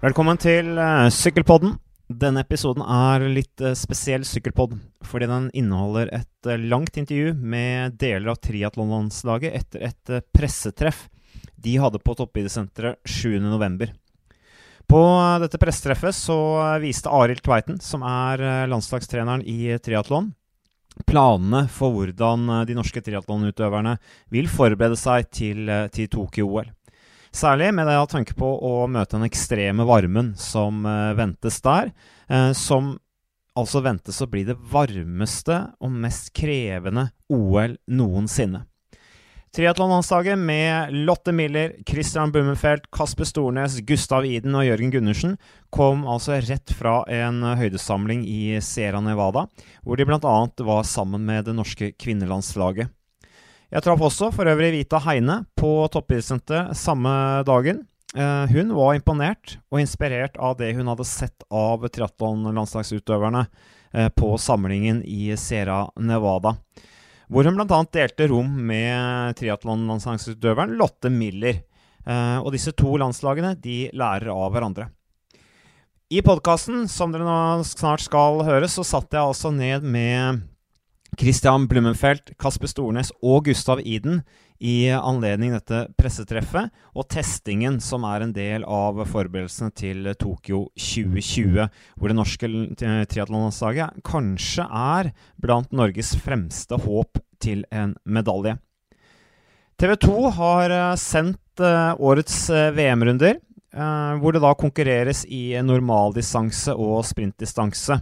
Velkommen til uh, Sykkelpodden. Denne episoden er litt uh, spesiell sykkelpodd, fordi den inneholder et uh, langt intervju med deler av triatlonlandslaget etter et pressetreff de hadde på Toppidrettssenteret 7.11. På dette pressetreffet så viste Arild Tveiten, som er landslagstreneren i triatlon, planene for hvordan de norske triatlonutøverne vil forberede seg til, til Tokyo-OL. Særlig med det tanke på å møte den ekstreme varmen som uh, ventes der. Uh, som altså ventes å bli det varmeste og mest krevende OL noensinne. Triatlonlandslaget med Lotte Miller, Christian Bummenfelt, Kasper Stornes, Gustav Iden og Jørgen Gundersen kom altså rett fra en høydesamling i Sierra Nevada, hvor de bl.a. var sammen med det norske kvinnelandslaget. Jeg traff også for øvrig Vita Heine på toppidrettssenteret samme dagen. Uh, hun var imponert og inspirert av det hun hadde sett av triatlonlandslagsutøverne uh, på samlingen i Sierra Nevada. Hvor hun bl.a. delte rom med triatlonlandslagsutøveren Lotte Miller. Uh, og disse to landslagene de lærer av hverandre. I podkasten, som dere nå snart skal høre, så satt jeg altså ned med Christian Blummenfelt, Kasper Stornes og Gustav Iden i anledning dette pressetreffet og testingen som er en del av forberedelsene til Tokyo 2020, hvor det norske triatlonlandslaget kanskje er blant Norges fremste håp til en medalje. TV 2 har eh, sendt eh, årets eh, VM-runder, hvor det da konkurreres i normaldistanse og sprintdistanse.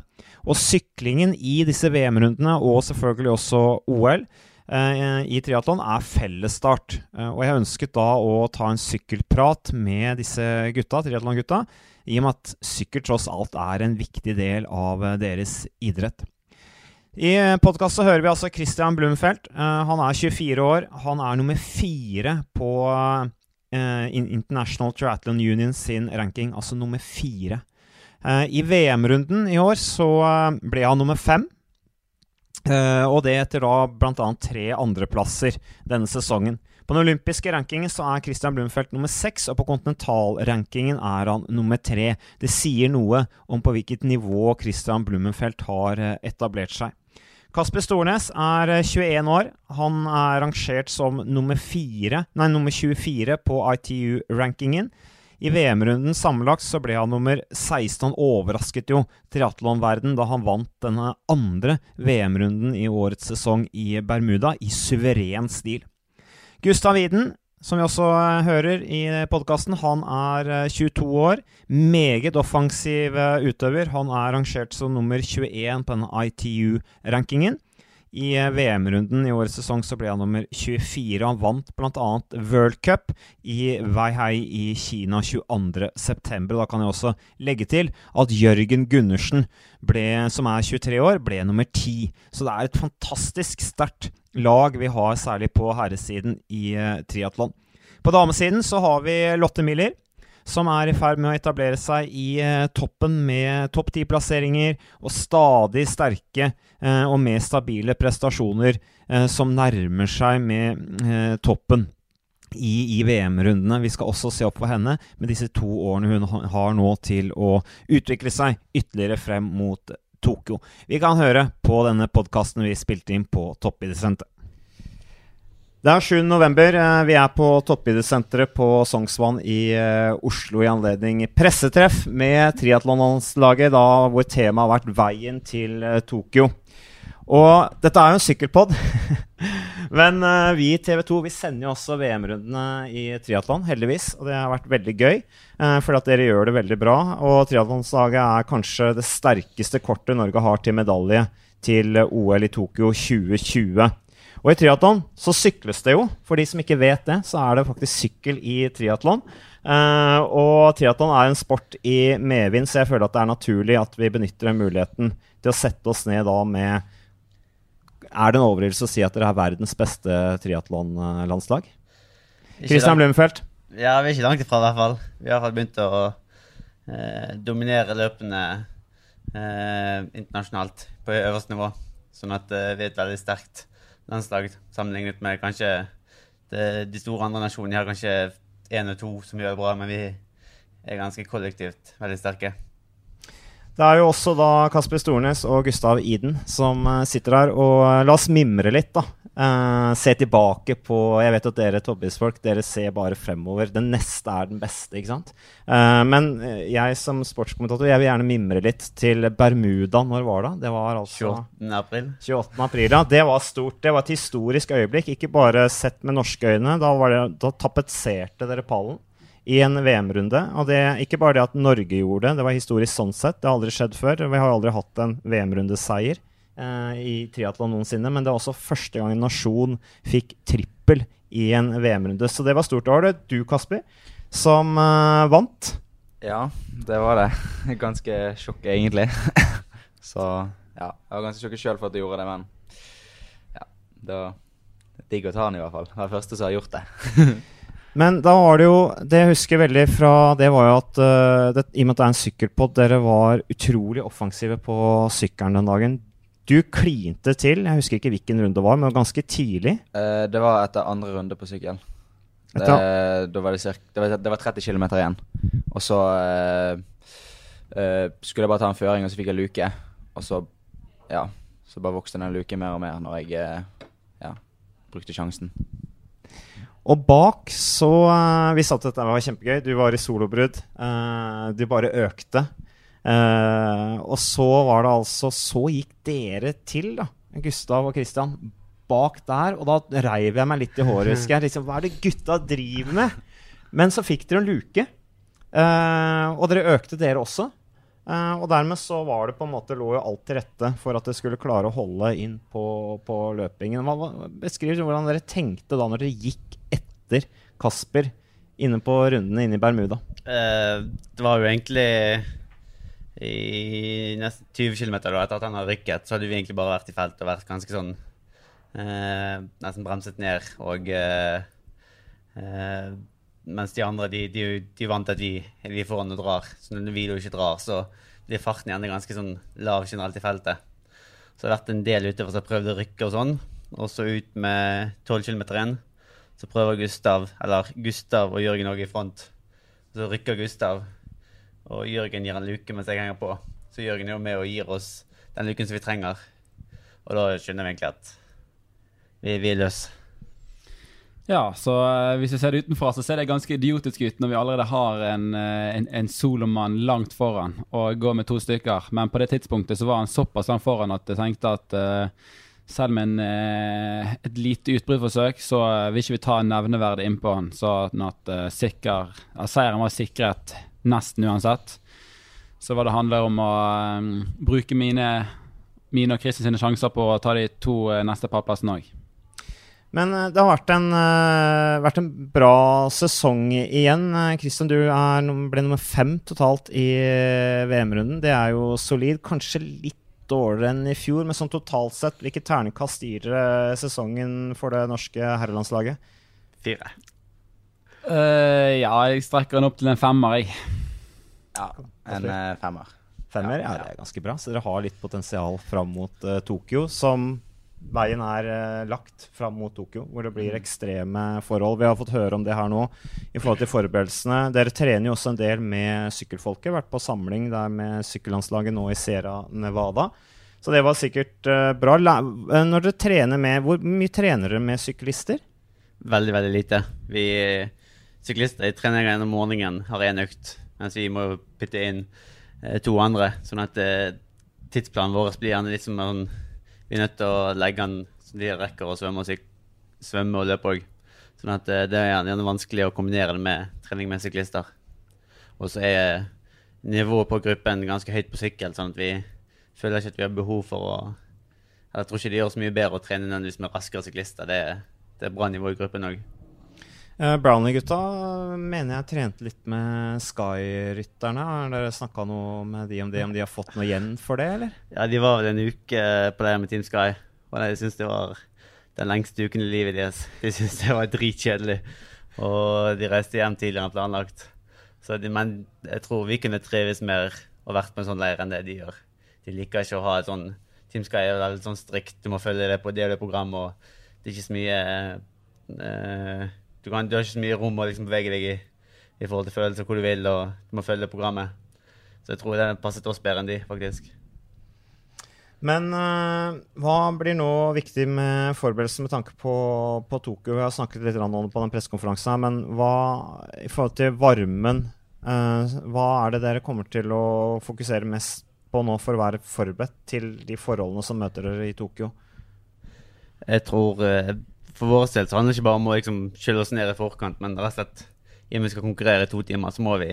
Og syklingen i disse VM-rundene, og selvfølgelig også OL, eh, i triatlon er fellesstart. Eh, og jeg ønsket da å ta en sykkelprat med disse gutta, triatlongutta, i og med at sykkel tross alt er en viktig del av eh, deres idrett. I podkastet hører vi altså Christian Blumfeldt. Han er 24 år. Han er nummer fire på International Triathlon Union sin ranking, altså nummer fire. Eh, I VM-runden i år så eh, ble han nummer fem. Uh, og det etter da bl.a. tre andreplasser denne sesongen. På den olympiske rankingen så er Christian Blumfeldt nummer seks, og på kontinentalrankingen er han nummer tre. Det sier noe om på hvilket nivå Christian Blumfeldt har etablert seg. Kasper Stornes er 21 år. Han er rangert som nummer, 4, nei, nummer 24 på ITU-rankingen. I VM-runden sammenlagt så ble han nummer 16. Han overrasket jo triatlonverden da han vant denne andre VM-runden i årets sesong i Bermuda i suveren stil. Gustav Widen, som vi også eh, hører i podkasten, han er 22 eh, år. Meget offensiv utøver. Han er rangert som nummer 21 på denne ITU-rankingen. I eh, VM-runden i årets sesong så ble han nummer 24. Han vant bl.a. World Cup i Weihai i Kina 22.9. Da kan jeg også legge til at Jørgen Gundersen, ble, som er 23 år, ble nummer 10. Så det er et fantastisk sterkt lag vi har, særlig på herresiden i uh, triatlon. På damesiden så har vi Lotte Miller som er i ferd med å etablere seg i eh, toppen med topp ti-plasseringer og stadig sterke eh, og mer stabile prestasjoner eh, som nærmer seg med toppen i, i VM-rundene. Vi skal også se opp for henne med disse to årene hun har nå til å utvikle seg ytterligere frem mot Tokyo. Vi kan høre på denne podkasten vi spilte inn på Toppidrettssenteret. Det er 7. november. Eh, vi er på Toppidrettssenteret på Sognsvann i uh, Oslo i anledning pressetreff med triatlonlandslaget, hvor temaet har vært veien til uh, Tokyo. Og dette er jo en sykkelpod, men vi i TV 2 vi sender jo også VM-rundene i triatlon, heldigvis. Og det har vært veldig gøy, for at dere gjør det veldig bra. Og triatlonslaget er kanskje det sterkeste kortet Norge har til medalje til OL i Tokyo 2020. Og i triatlon så sykles det jo. For de som ikke vet det, så er det faktisk sykkel i triatlon. Uh, og triatlon er en sport i medvind, så jeg føler at det er naturlig at vi benytter den muligheten til å sette oss ned da med Er det en overdrivelse å si at dere er verdens beste triatlonlandslag? Christian Blumfeldt? Ja, vi er ikke langt ifra, i hvert fall. Vi har i hvert fall begynt å eh, dominere løpene eh, internasjonalt på øverste nivå. Sånn at eh, vi er et veldig sterkt landslag sammenlignet med kanskje det, de store andre nasjonene. De har kanskje én og to som gjør det bra, men vi er ganske kollektivt veldig sterke. Det er jo også da Kasper Stornes og Gustav Iden som uh, sitter her. Og uh, la oss mimre litt, da. Uh, se tilbake på Jeg vet at dere Tobbis-folk dere ser bare fremover. Den neste er den beste, ikke sant? men jeg som sportskommentator jeg vil gjerne mimre litt til Bermuda. Når var det? Det var altså 28. april. 28. april, ja. Det var stort. Det var et historisk øyeblikk. Ikke bare sett med norske øyne. Da, det, da tapetserte dere pallen i en VM-runde. Og det ikke bare det at Norge gjorde det, det var historisk sånn sett. Det har aldri skjedd før. Vi har aldri hatt en VM-rundeseier eh, i triatlon noensinne. Men det var også første gang en nasjon fikk trippel i en VM-runde. Så det var stort. Da var det du, Kasper, som eh, vant. Ja, det var det. Ganske sjokk, egentlig. Så ja, jeg var ganske sjokket sjøl for at jeg gjorde det, men ja, det var digg å ta den i hvert fall. Det var første som har gjort det. Men da var det jo Det jeg husker veldig fra det, var jo at uh, det, i og med at det er en sykkelpod, dere var utrolig offensive på sykkelen den dagen. Du klinte til. Jeg husker ikke hvilken runde det var, men ganske tidlig. Uh, det var etter andre runde på sykkel. Det, da var det, cirka, det, var, det var 30 km igjen. Og så uh, skulle jeg bare ta en føring, og så fikk jeg luke. Og så, ja, så bare vokste den luken mer og mer når jeg ja, brukte sjansen. Og bak så uh, Vi satt at dette var kjempegøy. Du var i solobrudd. Du bare økte. Uh, og så var det altså Så gikk dere til, da, Gustav og Christian, bak der. Og da reiv jeg meg litt i håret, husker jeg. Liksom, hva er det gutta driver med? Men så fikk dere en luke. og dere økte, dere også. Uh, og dermed så var det på en måte lå jo alt til rette for at dere skulle klare å holde inn på, på løpingen. Hva, beskriv hvordan dere tenkte da når dere gikk etter Kasper inne på rundene inne i Bermuda? Uh, det var jo egentlig i nesten 20 km etter at han har rykket, så hadde vi egentlig bare vært i felt og vært ganske sånn eh, Nesten bremset ned og mens de andre de, de, de vant at vi, er foran og drar. Så når vi ikke drar, så blir farten gjerne ganske sånn lav generelt i feltet. Så det har vært en del ute som har prøvd å rykke og sånn. Og så ut med 12 km igjen. Så prøver Gustav, eller Gustav og Jørgen òg i front. Så rykker Gustav, og Jørgen gir en luke mens jeg henger på. Så Jørgen er jo med og gir oss den luken som vi trenger. Og da skjønner vi egentlig at vi, er løs. Ja, så uh, hvis vi ser det utenfra, så ser det ganske idiotisk ut når vi allerede har en, uh, en, en solomann langt foran og går med to stykker. Men på det tidspunktet så var han såpass langt foran at jeg tenkte at uh, selv med en, et lite utbruddforsøk, så vil ikke vi ta nevneverdig innpå han. Sånn at sikker, seieren var sikret nesten uansett. Så hva det handler om å bruke mine, mine og Kristin sine sjanser på å ta de to neste parplassene òg. Men eh, det har vært en, uh, vært en bra sesong igjen. Kristian, du er, ble nummer fem totalt i VM-runden. Det er jo solid. Kanskje litt dårligere enn i fjor, men sånn totalt sett, hvilket ternekast gir sesongen for det norske herrelandslaget? Fire. Uh, ja, jeg strekker den opp til en femmer, jeg. Ja, en uh, femmer. Femmer, ja, det er ganske bra. Så dere har litt potensial fram mot Tokyo, som veien er uh, lagt fram mot Tokyo, hvor det blir mm. ekstreme forhold. Vi har fått høre om det her nå i forhold til forberedelsene. Dere trener jo også en del med sykkelfolket. Vært på samling der med sykkellandslaget nå i Sierra Nevada. Så det var sikkert uh, bra. Når dere trener med Hvor mye trener dere med syklister? Veldig, veldig lite. Vi syklister i trener gjennom morgenen har én økt, mens vi må putte inn uh, to andre. Sånn at uh, tidsplanen vår blir gjerne litt som en vi er nødt til å legge den så de rekker å svømme og, svømme og løpe òg. Sånn at eh, det er gjerne vanskelig å kombinere det med trening med syklister. Og så er nivået på gruppen ganske høyt på sykkel, sånn at vi føler ikke at vi har behov for å Jeg tror ikke det gjør så mye bedre å trene nødvendigvis med raskere syklister. Det, det er bra nivå i gruppen òg. Uh, Brownie-gutta mener jeg trente litt med Sky-rytterne. Har dere snakka noe med de om det, om de har fått noe igjen for det, eller? Ja, de var vel en uke på det med Team Sky, og jeg syns det var den lengste uken i livet deres. De syntes det var dritkjedelig, og de reiste hjem tidligere enn planlagt. De, men jeg tror vi kunne trives mer og vært på en sånn leir enn det de gjør. De liker ikke å ha et sånn Team Sky er veldig sånn strikt, du må følge det på det og det programmet, og det er ikke så mye eh, du, kan, du, har ikke så mye rom å liksom bevege deg i i forhold til følelser hvor du vil, og du må følge programmet. Så jeg tror det passet oss bedre enn de, faktisk. Men uh, hva blir nå viktig med forberedelsen med tanke på, på Tokyo? Vi har snakket litt om det på den pressekonferansen, men hva i forhold til varmen uh, Hva er det dere kommer til å fokusere mest på nå for å være forberedt til de forholdene som møter dere i Tokyo? Jeg tror uh, For vår del så handler det ikke bare om å liksom, skylle oss ned i forkant, men rett og slett i og med vi skal konkurrere i to timer, så må vi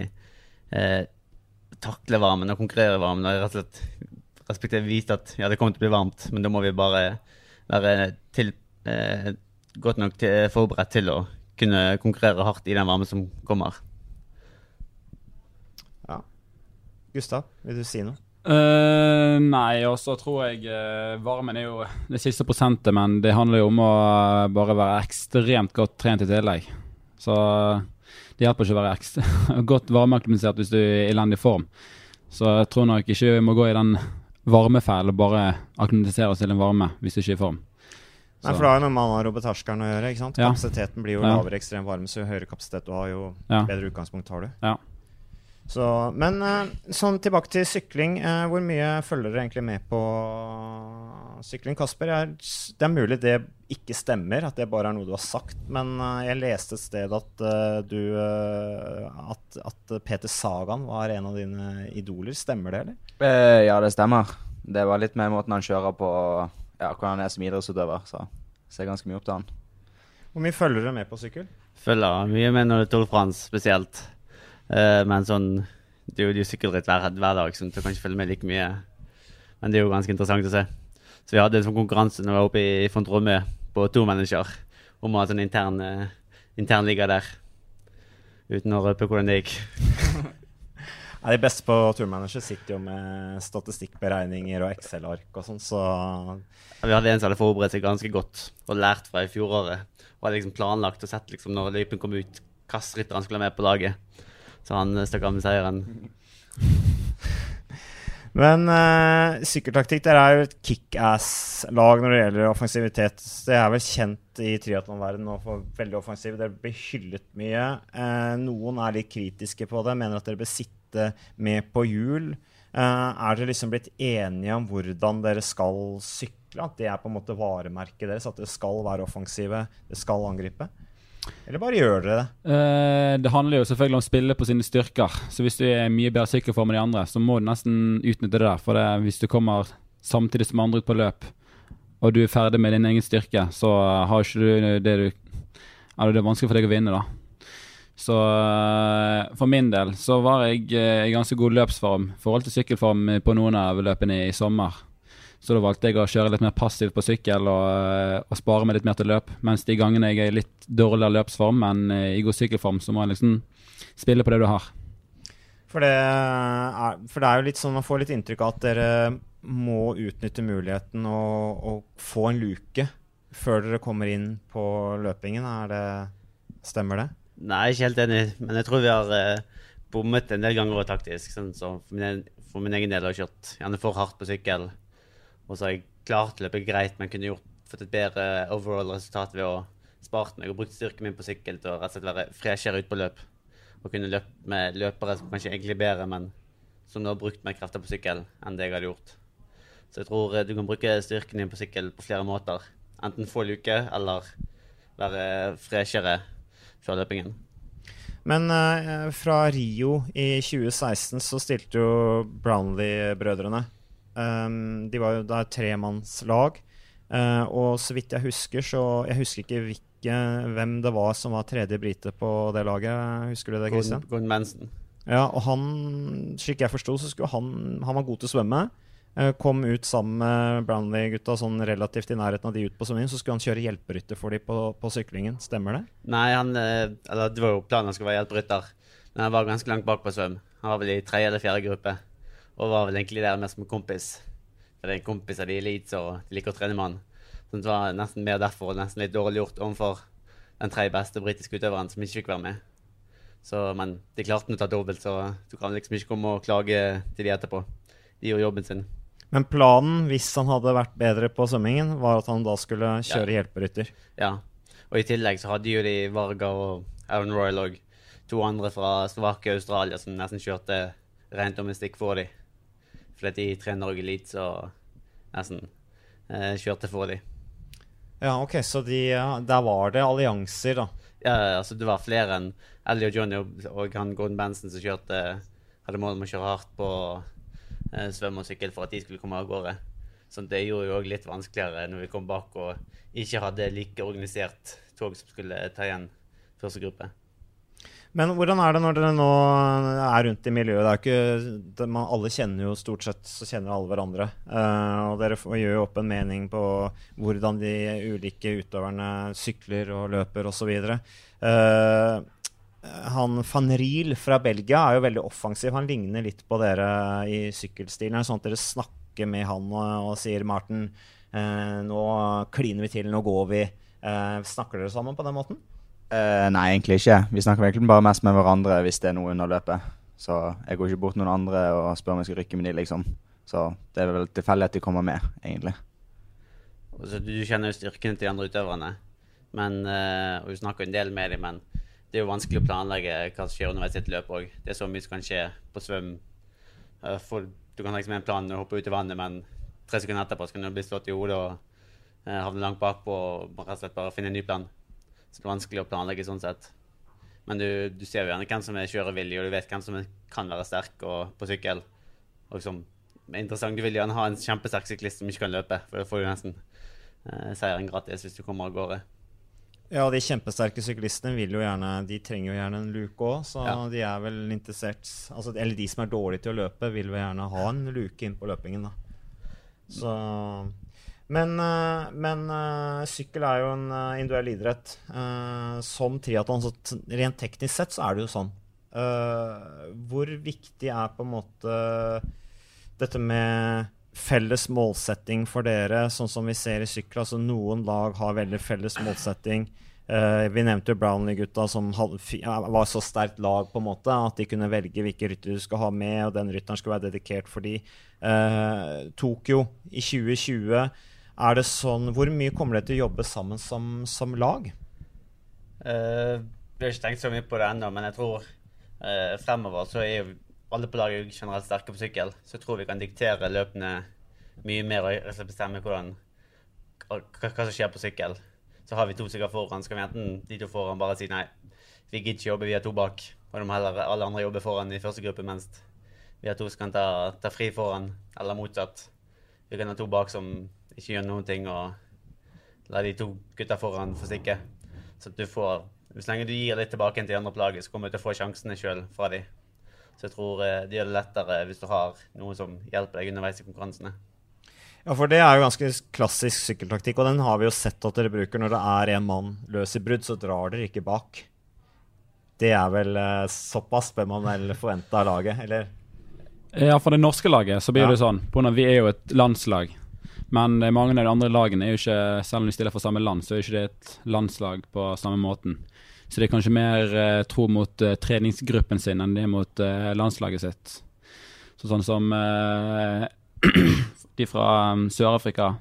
takle varmen og konkurrere varmen. og rett og slett respektive vite at ja, det kommer til å bli varmt, men da må vi bare være til, eh, godt nok til, forberedt til å kunne konkurrere hardt i den varmen som kommer. Ja. Gustav, vil du si noe? Uh, nei, og så tror jeg uh, varmen er jo det siste prosentet, men det handler jo om å uh, bare være ekstremt godt trent i tillegg. Så det hjelper ikke å være godt varmeaklimatisert hvis du er i elendig form. Så jeg tror nok ikke vi må gå i den varmefæl og bare akklimatisere oss til en varme hvis du ikke er i form. Nei, for Det har jo noe med anarobeterskelen å gjøre. ikke sant? Kapasiteten blir jo ja. lavere ekstrem varme, så jo høyere kapasitet du har, jo ja. bedre utgangspunkt har du. Ja. Så, men uh, sånn tilbake til sykling. Uh, hvor mye følger dere egentlig med på sykling? Kasper, jeg, det er mulig det ikke stemmer, at det bare er noe du har sagt. Men uh, jeg leste et sted at du at, at, Peter Sagan var en av dine idoler. Stemmer det, eller? ja, det stemmer. Det var litt med måten han kjører på, ja, hvordan han er som idrettsutøver. Så ser ganske mye opp til han. Hvor mye følger du med på sykkel? Følger mye med når det er Tour de France spesielt. Uh, men sånn Det er jo, jo sykkelritt hver, hver, dag, så du kan ikke følge med like mye. Men det er jo ganske interessant å se. Så vi hadde en sånn konkurranse når vi var oppe i Fontromé på to mennesker om å ha sånn intern, uh, internliga der. Uten å røpe hvordan det gikk. Ja, de beste på turmanager sitter jo med statistikkberegninger og Excel-ark og sånn, så ja, Vi hadde en som hadde forberedt seg ganske godt og lært fra i fjoråret. Og hadde liksom planlagt og sett liksom når løypen kom ut, hvilke rytter han skulle ha med på laget. Så han stakk av med seieren. Men uh, sykkeltaktikk dere er jo et kickass-lag når det gjelder offensivitet. Det er vel kjent i triatlonverdenen for veldig offensiv. Dere blir hyllet mye. Uh, noen er litt kritiske på det, mener at dere bør sitte med på hjul. Uh, er dere liksom blitt enige om hvordan dere skal sykle? At det er på en måte varemerket deres? At dere skal være offensive, dere skal angripe? Eller bare gjør dere det? Uh, det handler jo selvfølgelig om å spille på sine styrker. Så hvis du er mye bedre sykkelform enn de andre, så må du nesten utnytte det der. For det, hvis du kommer samtidig som andre ut på løp, og du er ferdig med din egen styrke, så har ikke du det du Eller det er vanskelig for deg å vinne, da. Så uh, for min del så var jeg uh, i ganske god løpsform i forhold til sykkelform på noen av løpene i sommer. Så da valgte jeg å kjøre litt mer passivt på sykkel og, eh, og spare meg litt mer til løp. Mens de gangene jeg er i litt dårligere løpsform, men eh, i god sykkelform, så må jeg liksom spille på det du har. For det, er, for det er jo litt sånn man får litt inntrykk av at dere må utnytte muligheten og, og få en luke før dere kommer inn på løpingen. Det, stemmer det? Nei, ikke helt enig. Men jeg tror vi har eh, bommet en del ganger taktisk. Sånn, så for, min, for min egen del har jeg kjørt gjerne for hardt på sykkel. Og så har jeg klart løpet greit, men kunne gjort, fått et bedre overall resultat ved å spart meg og brukt styrken min på sykkel til å rett og slett være freshere ut på løp. Og kunne løpe med løpere som kanskje egentlig bedre, men som nå har brukt mer krefter på sykkel enn det jeg hadde gjort. Så jeg tror eh, du kan bruke styrken din på sykkel på flere måter. Enten få luke eller være freshere før løpingen. Men uh, fra Rio i 2016 så stilte jo Brownlee-brødrene. Um, de var jo da et tremannslag. Uh, og så vidt jeg husker, så Jeg husker ikke hvilke, hvem det var som var tredje brite på det laget. Husker du det, Christian? Gordon Manson. Ja, og han, slik jeg forsto, så skulle han Han var god til å svømme. Uh, kom ut sammen med Brownlee-gutta sånn relativt i nærheten av de ut på svømming. Så skulle han kjøre hjelperytter for dem på, på, syklingen. Stemmer det? Nei, han eh, Eller det var jo planen han skulle være hjelperytter. Men han var ganske langt bak på svøm. Han var vel i tredje eller fjerde gruppe. Og var vel egentlig der mest som kompis. For det er en kompis av de elite, og de liker å trene med han. Så det var nesten mer derfor, og nesten litt dårlig gjort overfor den tredje beste britiske utøveren som ikke fikk være med. Så, men de klarte å ta dobbelt, så du kan liksom ikke komme og klage til de etterpå. De gjorde jobben sin. Men planen, hvis han hadde vært bedre på svømmingen, var at han da skulle kjøre ja. hjelperytter? Ja. Og i tillegg så hadde jo de Varga og Aaron Royal og to andre fra Slovakia og Australia som nesten kjørte rent om en stikk for dem. Fordi de trener òg elite, så nesten eh, kjørte for dem. Ja, ok, så de, der var det allianser, da. Ja, altså det var flere enn Ellie og Johnny og, han Gordon Benson som kjørte hadde mål om å kjøre hardt på eh, svøm og sykkel for at de skulle komme av gårde. Så det gjorde jo òg litt vanskeligere når vi kom bak og ikke hadde like organisert tog som skulle ta igjen første gruppe. Men hvordan er det når dere nå er rundt i miljøet? Det er ikke, det, man, alle kjenner jo stort sett så kjenner alle hverandre. Uh, og dere gjør jo opp en mening på hvordan de ulike utøverne sykler og løper osv. Uh, han van Riel fra Belgia er jo veldig offensiv. Han ligner litt på dere i sykkelstilen. Er det sånn at dere snakker med han og, og sier Marten, uh, nå kliner vi til, nå går vi. Uh, snakker dere sammen på den måten? Uh, nei, egentlig ikke. Vi snakker egentlig bare mest med hverandre hvis det er noe under løpet. Så jeg går ikke bort noen andre og spør om jeg skal rykke med de, liksom. Så det er vel tilfeldig at de kommer med, egentlig. Altså, du kjenner jo styrkene til de andre utøverne, men, uh, og du snakker en del med dem, men det er jo vanskelig å planlegge hva som skjer underveis i et løp òg. Det er så mye som kan skje på svøm. Uh, for, du kan liksom ha en plan og hoppe ut i vannet, men tre sekunder etterpå skal du bli slått i hodet og havne langt bakpå og rett og slett bare finne en ny plan. Så det er vanskelig å planlegge sånn sett. Men du, du ser jo gjerne hvem som er kjørevillig, og du vet hvem som kan være sterk og, på sykkel. Og som er interessant. Du vil gjerne ha en kjempesterk syklist som ikke kan løpe, for da får du nesten eh, seieren gratis hvis du kommer av gårde. Ja, de kjempesterke syklistene vil jo gjerne De trenger jo gjerne en luke òg, så ja. de er vel interessert altså, Eller de som er dårlige til å løpe, vil vel gjerne ha en luke inn på løpingen, da. Så men, eh, men uh, sykkel er jo en uh, individuell idrett. Som triatlon, så rent teknisk sett så er det jo sånn. hvor viktig er på en måte dette med felles målsetting for dere, sånn som vi ser i sykkel? Altså noen lag har veldig felles målsetting. vi nevnte jo Brownlee-gutta som hadde, var så sterkt lag på en måte at de kunne velge hvilke ryttere du skal ha med, og den rytteren skulle være dedikert for de. Tokyo i 2020 er det sånn, Hvor mye kommer dere til å jobbe sammen som, som lag? Uh, vi har ikke tenkt så mye på det ennå, men jeg tror uh, fremover så er jo alle på laget generelt sterke på sykkel. Så jeg tror vi kan diktere løpene mye mer og bestemme hvordan, hva, hva, som skjer på sykkel. Så har vi to stykker foran, så kan vi enten de to foran bare si nei, vi gidder ikke jobbe, vi er to bak. Og de heller alle andre jobber foran i første gruppe, mens vi har to som kan ta, ta fri foran, eller motsatt. Vi kan ha to bak som ikke gjør noen ting og la de to gutta foran få stikke. Så du får Så lenge du gir litt tilbake til de andre på laget, så kommer du til å få sjansene sjøl fra de. Så jeg tror eh, det gjør det lettere hvis du har noen som hjelper deg underveis i konkurransene. Ja, for det er jo ganske klassisk sykkeltaktikk, og den har vi jo sett at dere bruker. Når det er en mann løs i brudd, så drar dere ikke bak. Det er vel eh, såpass bør man vel forvente av laget, eller? Ja, for det norske laget så blir ja. det sånn. På grunn av vi er jo et landslag. Men eh, mange av de andre lagene er jo ikke, selv om de stiller for samme land, så er jo ikke det et landslag på samme måten. Så det er kanskje mer eh, tro mot eh, treningsgruppen sin enn det er mot eh, landslaget sitt. Så sånn som eh, de fra um, Sør-Afrika,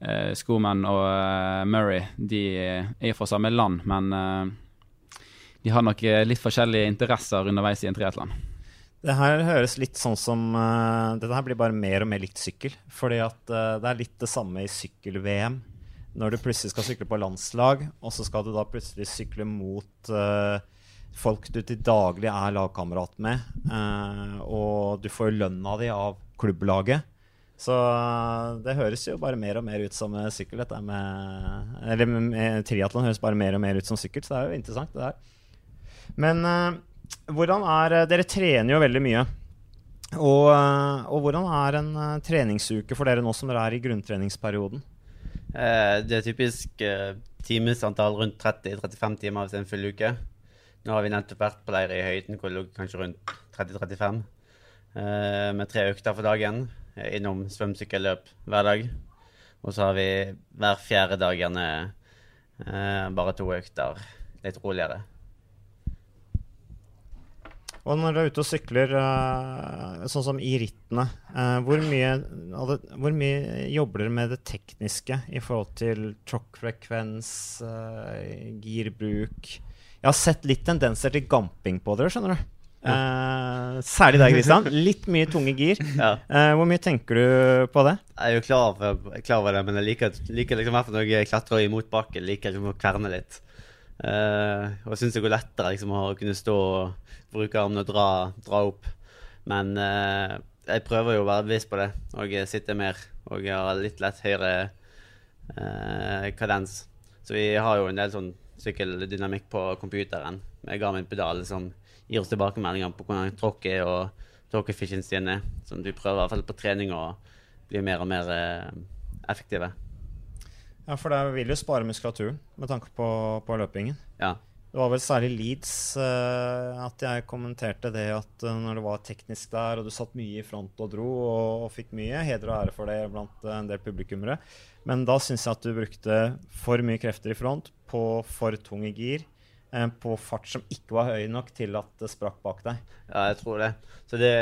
eh, Skoman og Murray, de er fra samme land, men de har nok litt forskjellige interesser underveis i en triatlon. Det her høres litt sånn som uh, Dette her blir bare mer og mer likt sykkel. Fordi at uh, det er litt det samme i sykkel-VM. Når du plutselig skal sykle på landslag, og så skal du da plutselig sykle mot uh, folk du til daglig er lagkamerat med, og du får lønna di av klubblaget. Så det høres jo bare mer og mer ut som sykkel, Eller triatlon høres bare mer og mer ut som sykkel, så det er jo interessant, det der. Men hvordan er eh, Dere trener jo veldig mye. Og, eh, og, hvordan er en uh, treningsuke for dere nå som dere er i grunntreningsperioden? Eh, det er typisk eh, timesantall rundt 30-35 timer hvis en full uke. Nå har vi nettopp vært på leir i høyden hvor det lå kanskje rundt 30-35. Eh, med tre økter for dagen. Innom svømmesykkel-løp hver dag. Og så har vi hver fjerde dag gjerne bare to økter litt roligere. Og når du er ute og sykler, uh, sånn som i rittene, uh, hvor, mye, hvor, mye, jobber dere med det tekniske i forhold til tråkkfrekvens, uh, girbruk? Jeg har sett litt tendenser til gamping på dere, skjønner du. Eh, særlig deg, Kristian. Litt mye tunge gir. Ja. Eh, hvor mye tenker du på det? Jeg er jo klar over, klar over det, men jeg liker, liker liksom, når jeg klatrer i motbakke, liker liksom å kverne litt. Eh, og jeg syns det går lettere liksom, å kunne stå og bruke armene og dra, dra opp. Men uh, jeg prøver jo å være bevisst på det, og sitte mer. Og har litt lett høyere uh, kadens. Så vi har jo en del sånn sykkeldynamikk på computeren med Garmin-pedal som gir oss tilbakemeldinger på hvordan tråkket og talk sin er. Som du prøver i hvert fall på trening å bli mer og mer effektive. Ja, for det vil jo spare muskulaturen med tanke på, på løpingen. Ja. Det var vel særlig Leeds eh, at jeg kommenterte det at eh, når det var teknisk der, og du satt mye i front og dro og, og fikk mye heder og ære for det blant eh, en del publikummere. Men da syns jeg at du brukte for mye krefter i front på for tunge gir. eh, på fart som ikke var høy nok til at det sprakk bak deg. Ja, jeg tror det. Så det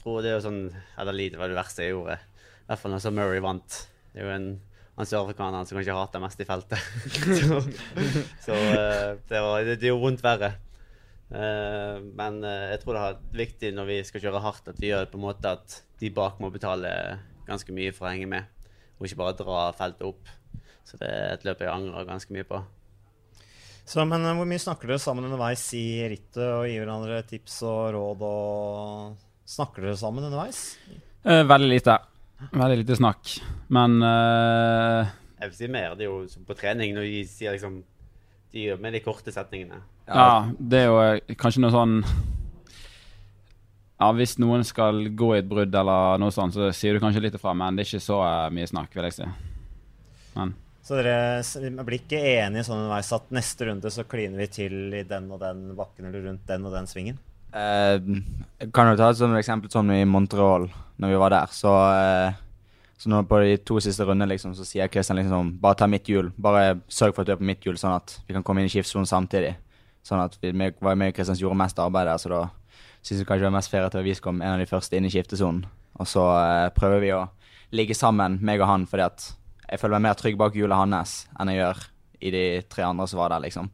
tror det er jo sånn Eller lite var det verste jeg gjorde. I hvert fall når så Murray vant. Det er jo en han sørafrikaneren som kanskje hater mest i feltet. så så eh, det, var, det, det gjorde vondt verre. Eh, men eh, jeg tror det er viktig når vi skal kjøre hardt, at vi gjør det på en måte at de bak må betale ganske mye for å henge med, og ikke bare dra feltet opp. Så det er et løp jeg angrer ganske mye på. Så, men hvor mye snakker dere sammen underveis i rittet og gir hverandre tips og råd? og Snakker dere sammen underveis? Eh, veldig lite. Veldig lite snakk. Men uh, Jeg vil si mer. Det er jo som på trening når de sier liksom De gjør med de korte setningene. ja, det er jo eh, kanskje noe sånn Ja, hvis noen skal gå i et brudd eller noe sånt, så sier du kanskje litt ifra, men det er ikke så eh, mye snakk, vil jeg si. Men Så dere blir ikke enige sånn underveis at neste runde så kliner vi til i den og den bakken eller rundt den og den svingen? Eh, kan jo ta et sånt eksempel som i Montreal, når vi var der. Så, eh, så nå på de to siste rundene liksom, så sier Christian liksom sånn Bare ta mitt hjul. Bare sørg for at du er på mitt hjul, sånn at vi kan komme inn i skiftsonen samtidig. Sånn at vi var med og Christian gjorde mest arbeid der, så da syns vi kanskje det var mest fair at vi kom en av de første inn i skiftesonen. Og så eh, prøver vi å ligge sammen, meg og han, fordi at jeg føler meg mer trygg bak hjulet hans enn jeg gjør i de tre andre som var der, liksom.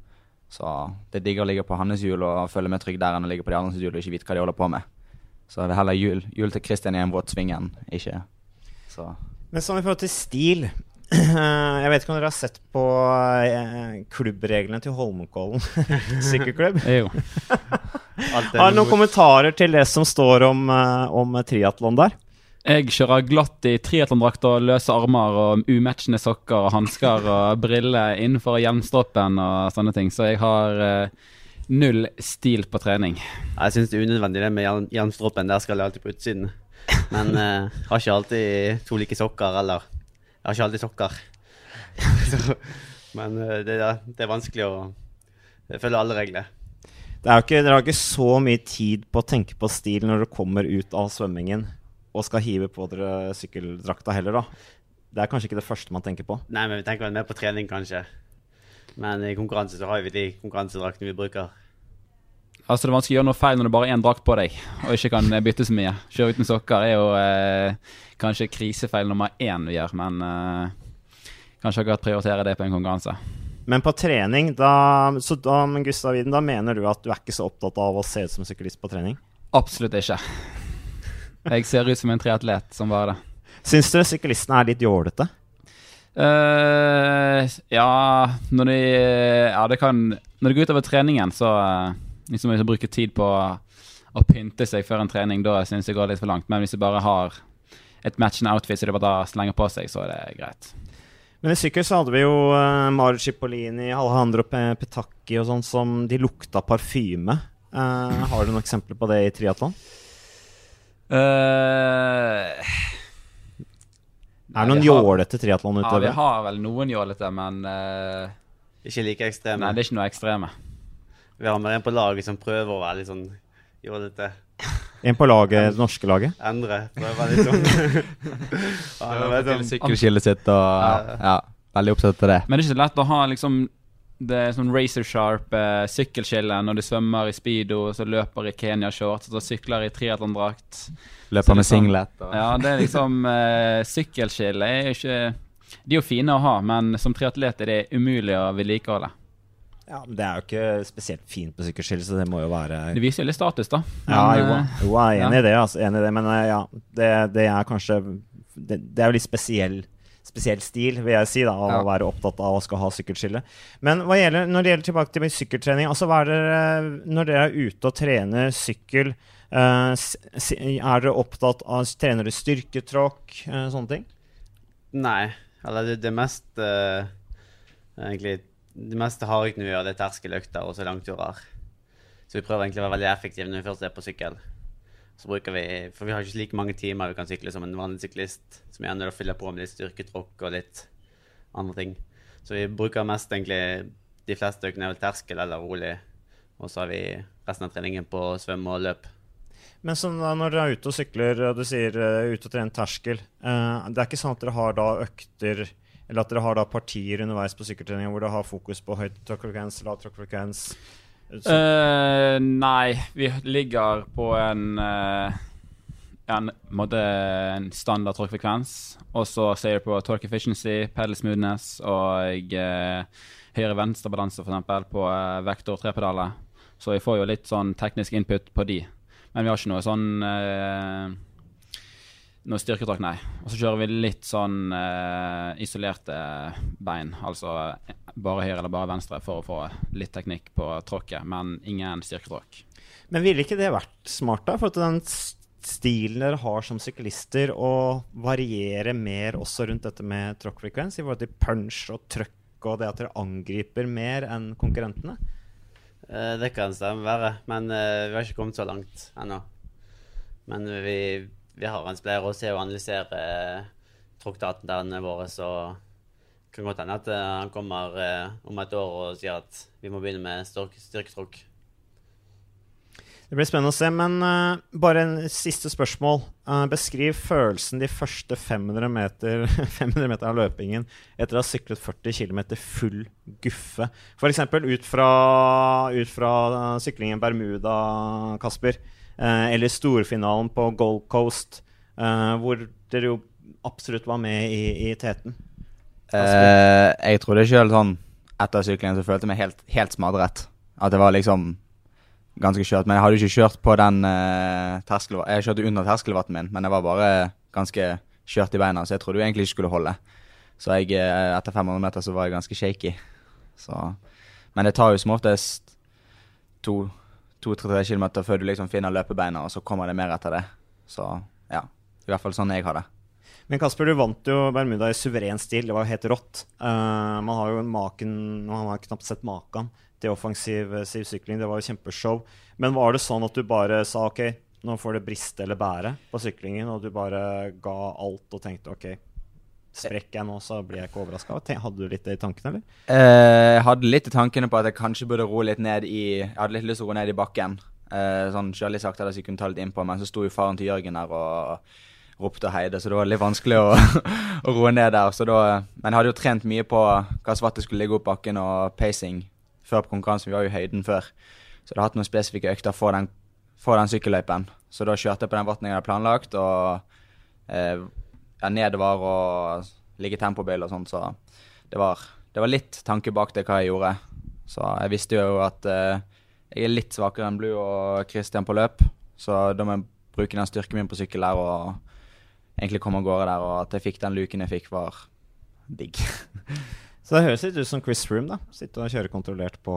Så det er digg å ligge på hans hjul og føle meg trygg der enn å ligge på de andres hjul og ikke vite hva de holder på med. Så det er heller hjul, hjul til Christian i en våt sving enn ikke. Så Men sånn i forhold til stil Jeg vet ikke om dere har sett på eh, klubbreglene til Holmenkollen sykkelklubb? jo. Har dere noen kommentarer til det som står om, uh, om triatlon der? Jeg kjører glatt i triatlondrakt og løse armer og umatchende sokker og hansker og briller innenfor hjelmstroppen og sånne ting, så jeg har eh, null stil på trening. Jeg syns det er unødvendig det med jern- Der skal jeg alltid på utsiden. Men eh, har ikke alltid to like sokker, eller Jeg har ikke alltid sokker. Så, men eh, det, er- det er vanskelig å følge alle regler. Det er jo ikke, dere har ikke så mye tid på å tenke på stil når dere kommer ut av svømmingen og skal hive på dere sykkeldrakta heller, da. Det er kanskje ikke det første man tenker på. Nei, men vi tenker mer på trening, kanskje. Men i konkurranse så har vi de konkurransedraktene vi bruker. Altså Det er vanskelig å gjøre noe feil når det bare er én drakt på deg og ikke kan eh, bytte så mye. Kjøre uten sokker er jo eh, kanskje krisefeil nummer én vi gjør, men eh, kanskje akkurat prioritere det på en konkurranse. Men på trening, da, så da, men Gustav Widen, da mener du at du er ikke så opptatt av å se ut som syklist på trening? Absolutt ikke. Jeg ser ut som en triatlet som bare det. Syns du syklistene er litt jålete? Uh, ja, når de Ja, det kan Når det går utover treningen, så uh, liksom hvis man bruker tid på å pynte seg før en trening, da syns jeg det går litt for langt. Men hvis du bare har et matchende outfit så de bare slenger på seg, så er det greit. Men i sykkel så hadde vi jo uh, Mario Cipollini, Alejandro Pe- Petacchi og sånn som de lukta parfyme. Uh, har du noen eksempler på det i triatlon? Eh, Er det noen jålete triatlonutøvere? Ja, vi har vel noen jålete, men uh, Ikke like ekstreme. Nei, det er ikke noe ekstreme. Vi har med en på laget som prøver å være litt sånn jålete. En på laget, det norske laget? Endre. Prøver litt sånn. Til sånn sykkelskillet sitt og ja, veldig opptatt av det. Men det er ikke så lett å ha liksom det er sånn razor sharp eh, sykkelskille når du svømmer i speedo, så løper i Kenya-shorts, så sykler i triatlondrakt. Løper med liksom- singlet og Ja, det er liksom eh, Sykkelskille er jo ikke De er jo fine å ha, men som triatlet er det umulig å vedlikeholde. Ja, men Det er jo ikke spesielt fint på sykkelskille, så det må jo være Det viser jo litt status, da. Ja, jo, eh, jo, jeg er enig ja. i det, altså, enig i det. Men eh, ja, det, det er kanskje det, det er jo litt spesiell, spesiell stil, vil jeg si, da, å Ja. være opptatt av å skal ha sykkelskille. Men gjelder, når det gjelder tilbake til sykkeltrening, altså er det, når dere er ute og trener sykkel, s- er dere opptatt av Trener dere styrketråkk, uh, sånne ting? Nei. Eller det, det meste uh, Egentlig Det meste hardøktene vi gjør, det er terskeløkter og så langturer. Så vi prøver egentlig å være veldig effektive når vi først er på sykkel. Så bruker vi, For vi har ikke like mange timer vi kan sykle som en vanlig syklist. Som gjerne å fyller på med litt styrketråkk og litt andre ting. Så vi bruker mest egentlig De fleste økene er vel terskel eller rolig. Og så har vi resten av treningen på svømme og løp. Men sånn når dere er ute og sykler, og du sier uh, ute og trener terskel uh, Det er ikke sånn at dere har da økter Eller at dere har da partier underveis på sykkeltreninga hvor dere har fokus på høyt tråkkfrekvens, lav tråkkfrekvens? Eh, nei, vi ligger på en uh, en, en standard tråkkfrekvens. Og så ser du på torque efficiency, pedal smoothness og uh, høyre-venstre-balanse, f.eks. på uh, vektor trepedaler. Så vi får jo litt sånn teknisk input på de. Men vi har ikke noe sånn uh, noe styrketrakk, nei. Og så kjører vi litt sånn uh, isolerte bein. Altså eh, bare høyre eller bare venstre for å få litt teknikk på tråkket, men ingen styrketråkk. Men ville ikke det vært smart, da? For at den stilen dere har som syklister, å variere mer også rundt dette med tråkkfrekvens, i forhold til punch og trøkk og det at dere angriper mer enn konkurrentene? Eh, det kan stemme være, men eh, vi har ikke kommet så langt ennå. Men vi, vi har en spleier å ser og analysere uh, tråkkdataene våre, så kan godt hende at eh, han kommer eh, om et år og sier at vi må begynne med styrk- styrketråkk. Det blir spennende å se, men uh, bare en siste spørsmål. Uh, beskriv følelsen de første 500 meter, 500 meter av løpingen etter å ha syklet 40 km full guffe. F.eks. ut ut fra syklingen Bermuda, Kasper, uh, eller storfinalen på Gold Coast, hvor dere jo absolutt var med i, i teten. Eh, jeg trodde sjøl sånn etter syklingen så følte jeg meg helt, helt smadret. At det var liksom ganske kjørt. Men jeg hadde jo ikke kjørt på den uh, terskelvatten. Jeg kjørte under terskelvatten min, men jeg var bare ganske kjørt i beina, så jeg trodde jo egentlig ikke skulle holde. Så jeg, eh, etter 500 meter så var jeg ganske shaky. Så. Men det tar jo som oftest to-tre kilometer før du liksom finner løpebeina, og så kommer det mer etter det. Så ja. I hvert fall sånn jeg har det. Men Kasper, du vant jo Bermuda i suveren stil. Det var jo helt rått. Uh, man har jo maken Man har knapt sett maken til offensiv eh, sykling. Det var jo kjempeshow. Men var det sånn at du bare sa OK, nå får det briste eller bære på syklingen, og du bare ga alt og tenkte OK, sprekker jeg nå, så blir jeg ikke overraska? Hadde du litt det i tankene, eller? Eh, jeg hadde litt i tankene på at jeg kanskje burde roe litt ned i Jeg hadde litt lyst til å roe ned i bakken. Eh, sånn Sjøli litt at jeg kunne ta litt innpå. Men så sto jo faren til Jørgen der og ropte og heide, så det var litt vanskelig å, å roe ned der. Da, men jeg hadde jo trent mye på hva svarte skulle ligge opp bakken og pacing før på konkurransen. Vi var jo i høyden før. Så jeg hadde hatt noen spesifikke økter for den, for den sykkelløypen. Så da kjørte jeg på den vatten jeg hadde planlagt, og eh, ja, nedover og ligge tempobil og sånt, så det var, det var litt tanke bak det hva jeg gjorde. Så jeg visste jo at eh, jeg er litt svakere enn Blue og Christian på løp, så da må jeg bruke den styrken min på sykkel her og egentlig kom av gårde der, og at jeg fikk den luken jeg fikk, var digg. Så det høres litt ut som Chris Froome, da. Sitte og kjøre kontrollert på,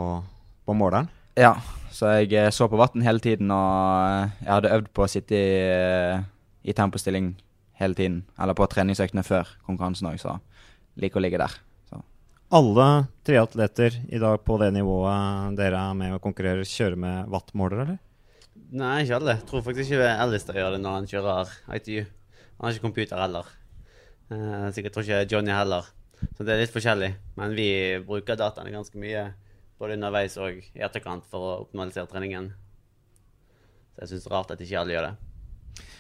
på måleren. Ja, så jeg eh, så på vann hele tiden, og eh, jeg hadde øvd på å sitte i, eh, i tempostilling hele tiden. Eller på treningsøktene før konkurransen òg, så liker å ligge der. Så. Alle triatleter i dag på det nivået dere er med og konkurrerer, kjører med wattmåler, eller? Nei, ikke alle. Jeg tror faktisk ikke Alistair gjør det når han kjører ITU. Han har ikke computer heller. Eh, sikkert tror ikke Johnny heller. Så det er litt forskjellig. Men vi bruker dataene ganske mye både underveis og i etterkant for å optimalisere treningen. Så jeg syns det er rart at ikke alle gjør det.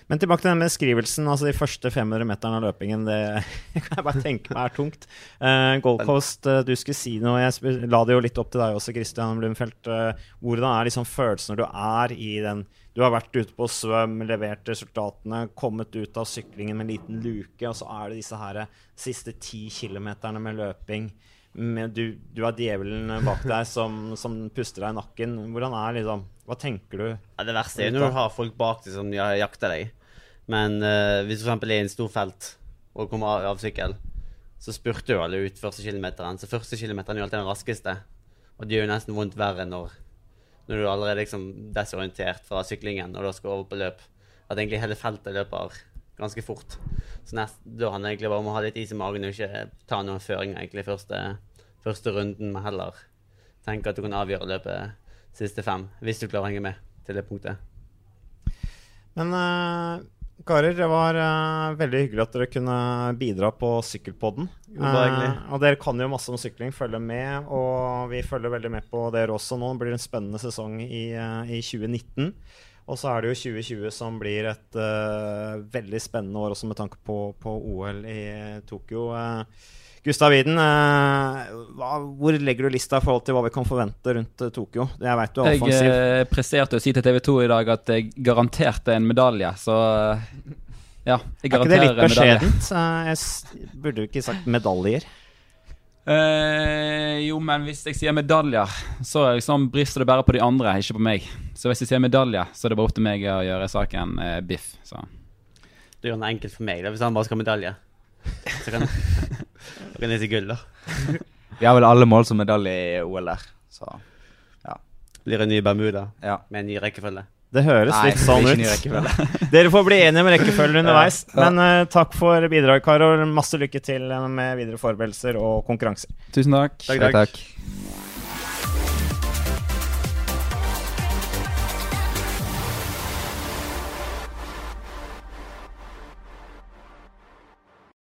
Men tilbake til den beskrivelsen. altså De første 500 meterne av løpingen det kan jeg bare tenke meg er tungt. Uh, Gold Coast, uh, du skulle si noe. Jeg la det jo litt opp til deg også, Christian Blumfeldt. Uh, hvordan er liksom følelsen når du er i den Du har vært ute på svøm, levert resultatene, kommet ut av syklingen med en liten luke, og så er det disse her siste ti kilometerne med løping. med, du, du har djevelen bak deg som, som puster deg i nakken. Hvordan er liksom Hva tenker du? Ja, det verste er jo når du har folk bak deg som jakter deg. Men uh, hvis du f.eks. er i en stor felt og kommer av, av sykkel, så spurter jo alle ut første kilometeren. Så første kilometeren er jo alltid den raskeste. Og det gjør jo nesten vondt verre når, når du allerede er liksom desorientert fra syklingen og da skal over på løp. At egentlig hele feltet løper ganske fort. Så nest, da handler det egentlig bare om å ha litt is i magen og ikke ta noen føringer egentlig første, første runden, men heller tenke at du kan avgjøre løpet siste fem, hvis du klarer å henge med til det punktet. Men eh, karer, det var uh, veldig hyggelig at dere kunne bidra på Sykkelpodden. Eh, og dere kan jo masse om sykling, følge med. Og vi følger veldig med på dere også nå. Det blir en spennende sesong i, uh, i 2019. Og så er det jo 2020 som blir et uh, veldig spennende år også med tanke på, på OL i Tokyo. Uh, Gustav Widen, eh, hva, hvor legger du lista i forhold til hva vi kan forvente rundt eh, Tokyo? Jeg vet du er Jeg offensiv. eh, presterte å si til TV 2 i dag at jeg garanterte en medalje, så eh, ja. Jeg garanterer medalje. Er ikke det litt beskjedent? Eh, Jeg burde jo ikke sagt medaljer. Eh, jo, men hvis jeg sier medaljer, så liksom brister det bare på de andre, ikke på meg. Så hvis jeg sier medaljer, så er det bare opp til meg å gjøre saken eh, biff. Så. Det gjør den enkelt for meg, da, hvis han bare skal ha medalje. Så kan, kan jeg si gull, da. Vi har vel alle mål som medalje i OL der, så Blir en ny Bermuda ja. med en ny rekkefølge. Det høres Nei, litt sånn ut. Dere får bli enige om rekkefølgen underveis. Ja. Men uh, takk for bidrag, karer. Masse lykke til med videre forberedelser og konkurranser. Tusen takk. Takk, takk. takk.